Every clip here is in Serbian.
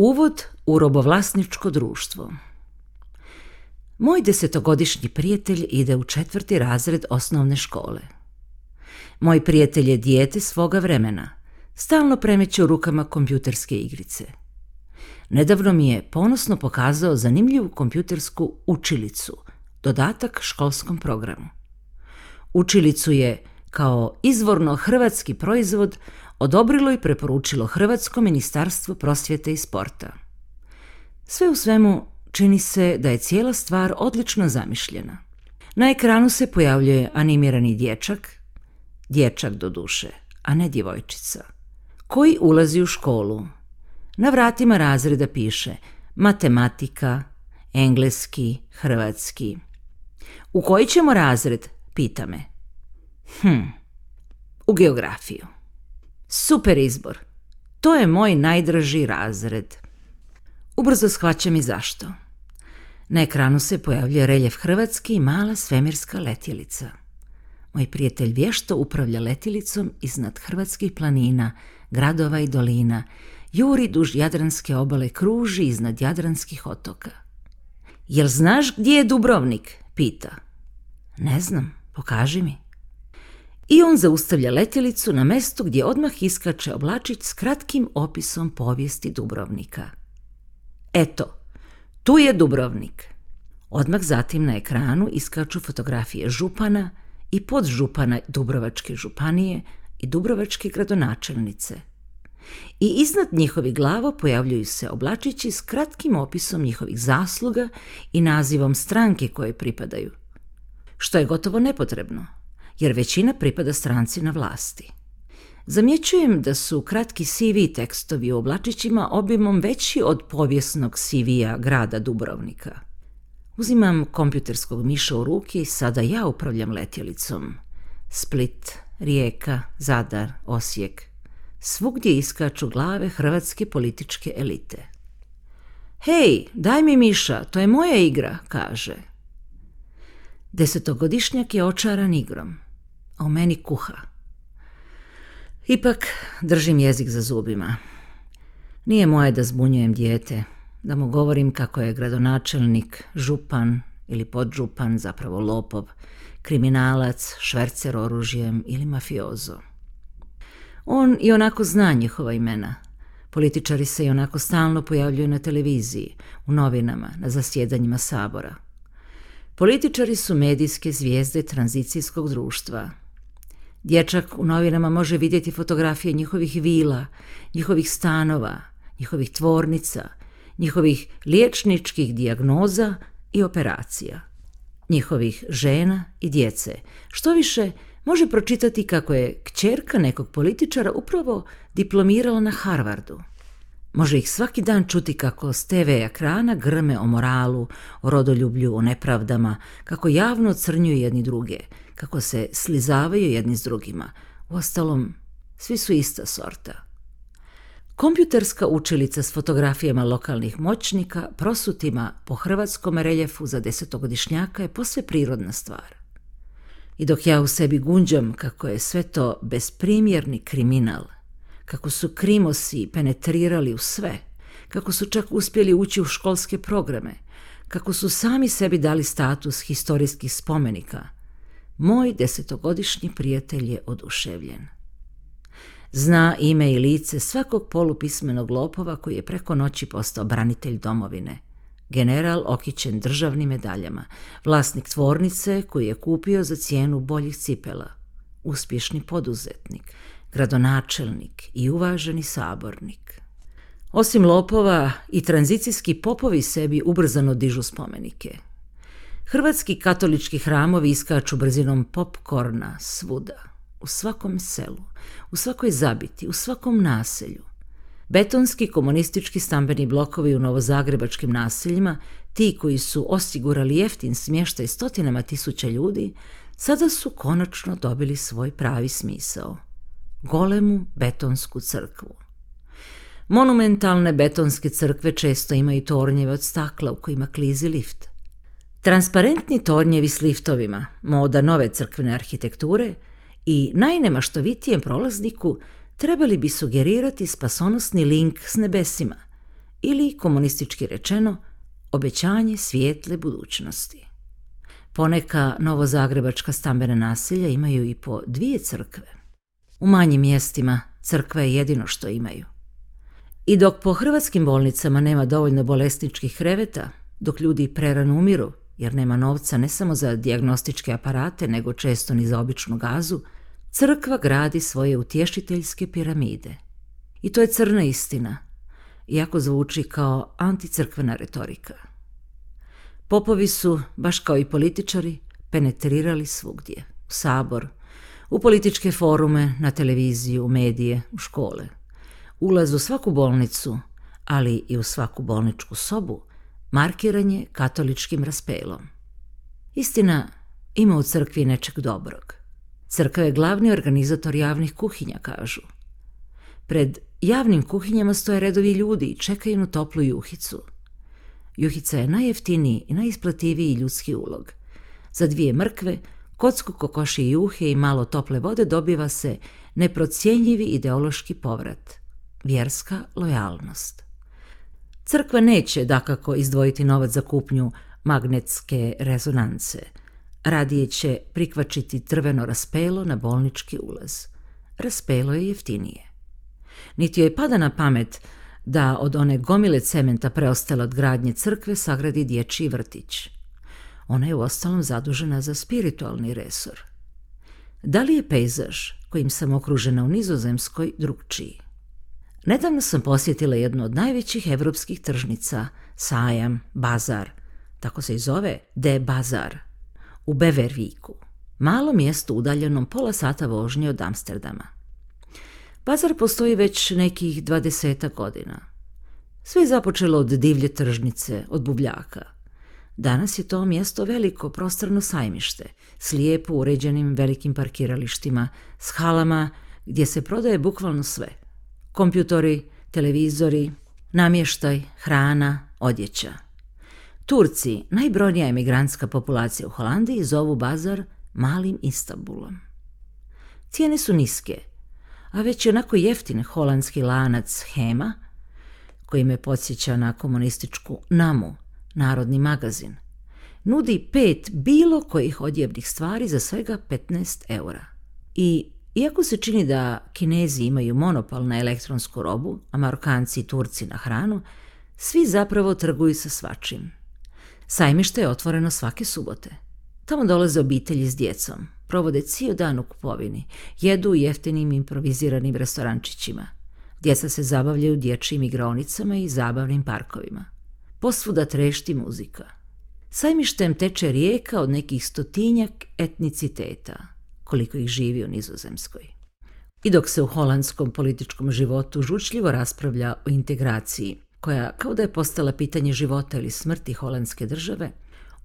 Uvod u robovlasničko društvo. Moj desetogodišnji prijatelj ide u četvrti razred osnovne škole. Moj prijatelj je dijete svoga vremena. Stalno premeće u rukama kompjuterske igrice. Nedavno mi je ponosno pokazao zanimljivu kompjutersku učilicu, dodatak školskom programu. Učilicu je, kao izvorno hrvatski proizvod, odobrilo i preporučilo Hrvatsko ministarstvo prosvjete i sporta. Sve u svemu čini se da je cijela stvar odlično zamišljena. Na ekranu se pojavljuje animirani dječak, dječak do duše, a ne djevojčica, koji ulazi u školu. Na vratima razreda piše matematika, engleski, hrvatski. U koji ćemo razred, pita me. Hm, u geografiju. Super izbor. To je moj najdraži razred. Ubrzo shvaćam i zašto. Na ekranu se pojavljuje reljev Hrvatski i mala svemirska letjelica. Moj prijatelj vješto upravlja letjelicom iznad hrvatskih planina, gradova i dolina, juri duž Jadranske obale kruži iznad Jadranskih otoka. Jel znaš gdje je Dubrovnik? pita. Ne znam, pokaži mi i on zaustavlja letjelicu na mestu gdje odmah iskače oblačić s kratkim opisom povijesti Dubrovnika. Eto, tu je Dubrovnik. Odmah zatim na ekranu iskaču fotografije župana i podžupana Dubrovačke županije i Dubrovačke gradonačelnice. I iznad njihovih glavo pojavljuju se oblačići s kratkim opisom njihovih zasluga i nazivom stranke koje pripadaju, što je gotovo nepotrebno, jer većina pripada stranci na vlasti. Zamjećujem da su kratki CV tekstovi u oblačićima obimom veći od povijesnog CV-a grada Dubrovnika. Uzimam kompjuterskog miša u ruke i sada ja upravljam letjelicom. Split, Rijeka, Zadar, Osijek. Svugdje iskaču glave hrvatske političke elite. Hej, daj mi Miša, to je moja igra, kaže. Desetogodišnjak je očaran igrom a meni kuha. Ipak držim jezik za zubima. Nije moje da zbunjujem dijete, da mu govorim kako je gradonačelnik, župan ili podžupan zapravo lopov, kriminalac, švercer oružjem ili mafiozo. On i onako zna njihova imena. Političari se i onako stalno pojavljuju na televiziji, u novinama, na zasjedanjima sabora. Političari su medijske zvijezde tranzicijskog društva – Dječak u novinama može vidjeti fotografije njihovih vila, njihovih stanova, njihovih tvornica, njihovih liječničkih dijagnoza i operacija, njihovih žena i djece. Što više, može pročitati kako je kćerka nekog političara upravo diplomirala na Harvardu. Može ih svaki dan čuti kako s TV ekrana grme o moralu, o rodoljublju, o nepravdama, kako javno crnjuju jedni druge, kako se slizavaju jedni s drugima. Uostalom, svi su ista sorta. Kompjuterska učilica s fotografijama lokalnih moćnika, prosutima po hrvatskom reljefu za desetogodišnjaka je posve prirodna stvar. I dok ja u sebi gunđam kako je sve to besprimjerni kriminal – kako su krimosi penetrirali u sve, kako su čak uspjeli ući u školske programe, kako su sami sebi dali status historijskih spomenika, moj desetogodišnji prijatelj je oduševljen. Zna ime i lice svakog polupismenog lopova koji je preko noći postao branitelj domovine – general okićen državnim medaljama, vlasnik tvornice koji je kupio za cijenu boljih cipela, uspješni poduzetnik, gradonačelnik i uvaženi sabornik. Osim lopova i tranzicijski popovi sebi ubrzano dižu spomenike. Hrvatski katolički hramovi iskaču brzinom popkorna svuda, u svakom selu, u svakoj zabiti, u svakom naselju. Betonski komunistički stambeni blokovi u novozagrebačkim naseljima, ti koji su osigurali jeftin smještaj stotinama tisuća ljudi, sada su konačno dobili svoj pravi smisao – golemu betonsku crkvu. Monumentalne betonske crkve često imaju tornjeve od stakla u kojima klizi lift. Transparentni tornjevi s liftovima, moda nove crkvene arhitekture i najnemaštovitijem prolazniku trebali bi sugerirati spasonosni link s nebesima ili, komunistički rečeno, obećanje svijetle budućnosti. Poneka novozagrebačka stambena nasilja imaju i po dvije crkve. U manjim mjestima crkve je jedino što imaju. I dok po hrvatskim bolnicama nema dovoljno bolesničkih kreveta, dok ljudi prerano umiru, jer nema novca ne samo za dijagnostičke aparate, nego često ni za običnu gazu, crkva gradi svoje utješiteljske piramide. I to je crna istina, iako zvuči kao anticrkvena retorika. Popovi su, baš kao i političari, penetrirali svugdje, u sabor, u političke forume, na televiziju, u medije, u škole. Ulaz u svaku bolnicu, ali i u svaku bolničku sobu, markiran je katoličkim raspelom. Istina, ima u crkvi nečeg dobrog. Crkva je glavni organizator javnih kuhinja, kažu. Pred javnim kuhinjama stoje redovi ljudi i čekaju na toplu juhicu. Juhica je najjeftiniji i najisplativiji ljudski ulog. Za dvije mrkve – kocku kokoši juhe i malo tople vode dobiva se neprocjenjivi ideološki povrat, vjerska lojalnost. Crkva neće, dakako, izdvojiti novac za kupnju magnetske rezonance. Radije će prikvačiti trveno raspelo na bolnički ulaz. Raspelo je jeftinije. Niti joj pada na pamet da od one gomile cementa preostale od gradnje crkve sagradi dječji vrtić. Ona je uostalom zadužena za spiritualni resor. Da li je pejzaž kojim sam okružena u Nizozemskoj drugčiji? Nedavno sam posjetila jednu od najvećih evropskih tržnica, sajam, bazar, tako se i zove De Bazar, u Beverviku, malom mjestu udaljenom pola sata vožnje od Amsterdama. Bazar postoji već nekih dvadeseta godina. Sve je započelo od divlje tržnice, od bubljaka – Danas je to mjesto veliko prostrano sajmište s lijepo uređenim velikim parkiralištima, s halama gdje se prodaje bukvalno sve. Kompjutori, televizori, namještaj, hrana, odjeća. Turci, najbrojnija emigrantska populacija u Holandiji, zovu bazar malim Istanbulom. Cijene su niske, a već je onako jeftin holandski lanac Hema, koji me podsjeća na komunističku Namu, Narodni magazin. Nudi pet bilo kojih odjebnih stvari za svega 15 eura. I iako se čini da Kinezi imaju monopol na elektronsku robu, a Marokanci i Turci na hranu, svi zapravo trguju sa svačim. Sajmište je otvoreno svake subote. Tamo dolaze obitelji s djecom, provode cijel dan u kupovini, jedu u jeftinim improviziranim restorančićima. Djeca se zabavljaju dječjim igronicama i zabavnim parkovima posvuda trešti muzika. Sajmištem teče rijeka od nekih stotinjak etniciteta, koliko ih živi u Nizozemskoj. I dok se u holandskom političkom životu žučljivo raspravlja o integraciji, koja kao da je postala pitanje života ili smrti holandske države,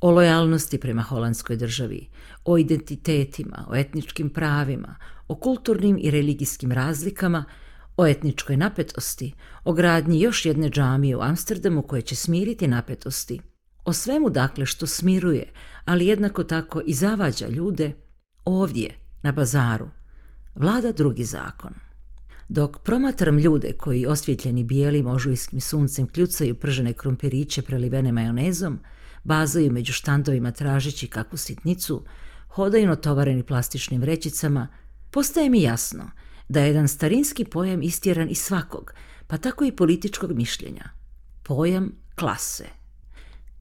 o lojalnosti prema holandskoj državi, o identitetima, o etničkim pravima, o kulturnim i religijskim razlikama – o etničkoj napetosti, o gradnji još jedne džamije u Amsterdamu koje će smiriti napetosti. O svemu dakle što smiruje, ali jednako tako i zavađa ljude, ovdje, na bazaru, vlada drugi zakon. Dok promatram ljude koji osvjetljeni bijelim ožujskim suncem kljucaju pržene krumpiriće prelivene majonezom, bazaju među štandovima tražeći kakvu sitnicu, hodaju notovareni plastičnim vrećicama, postaje mi jasno – da je jedan starinski pojam istjeran iz svakog, pa tako i političkog mišljenja. Pojam klase.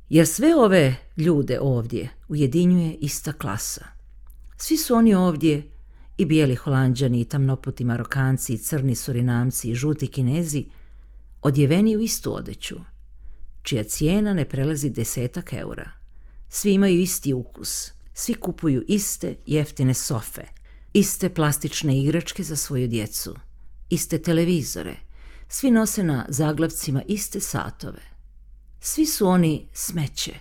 Jer sve ove ljude ovdje ujedinjuje ista klasa. Svi su oni ovdje, i bijeli holanđani, i tamnoputi marokanci, i crni surinamci, i žuti kinezi, odjeveni u istu odeću, čija cijena ne prelazi desetak eura. Svi imaju isti ukus, svi kupuju iste jeftine sofe – iste plastične igračke za svoju djecu, iste televizore, svi nose na zaglavcima iste satove. Svi su oni smeće,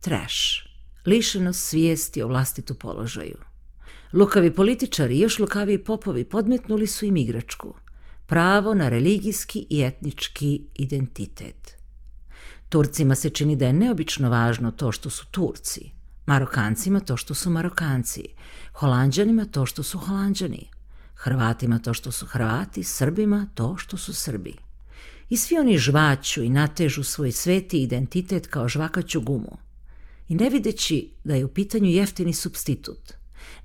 trash, lišeno svijesti o vlastitu položaju. Lukavi političari i još lukavi popovi podmetnuli su im igračku, pravo na religijski i etnički identitet. Turcima se čini da je neobično važno to što su Turci – Marokancima to što su Marokanci, Holanđanima to što su Holanđani, Hrvatima to što su Hrvati, Srbima to što su Srbi. I svi oni žvaću i natežu svoj sveti identitet kao žvakaću gumu. I ne videći da je u pitanju jeftini substitut,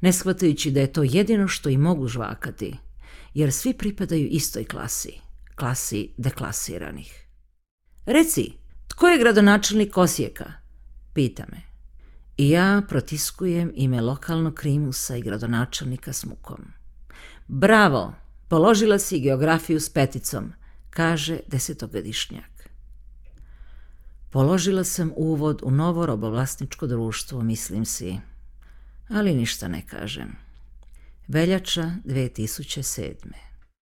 ne shvatajući da je to jedino što i mogu žvakati, jer svi pripadaju istoj klasi, klasi deklasiranih. Reci, tko je gradonačelnik Osijeka? Pita me. I ja protiskujem ime lokalnog krimusa i gradonačelnika s mukom. Bravo, položila si geografiju s peticom, kaže desetogodišnjak. Položila sam uvod u novo robovlasničko društvo, mislim si, ali ništa ne kažem. Veljača 2007.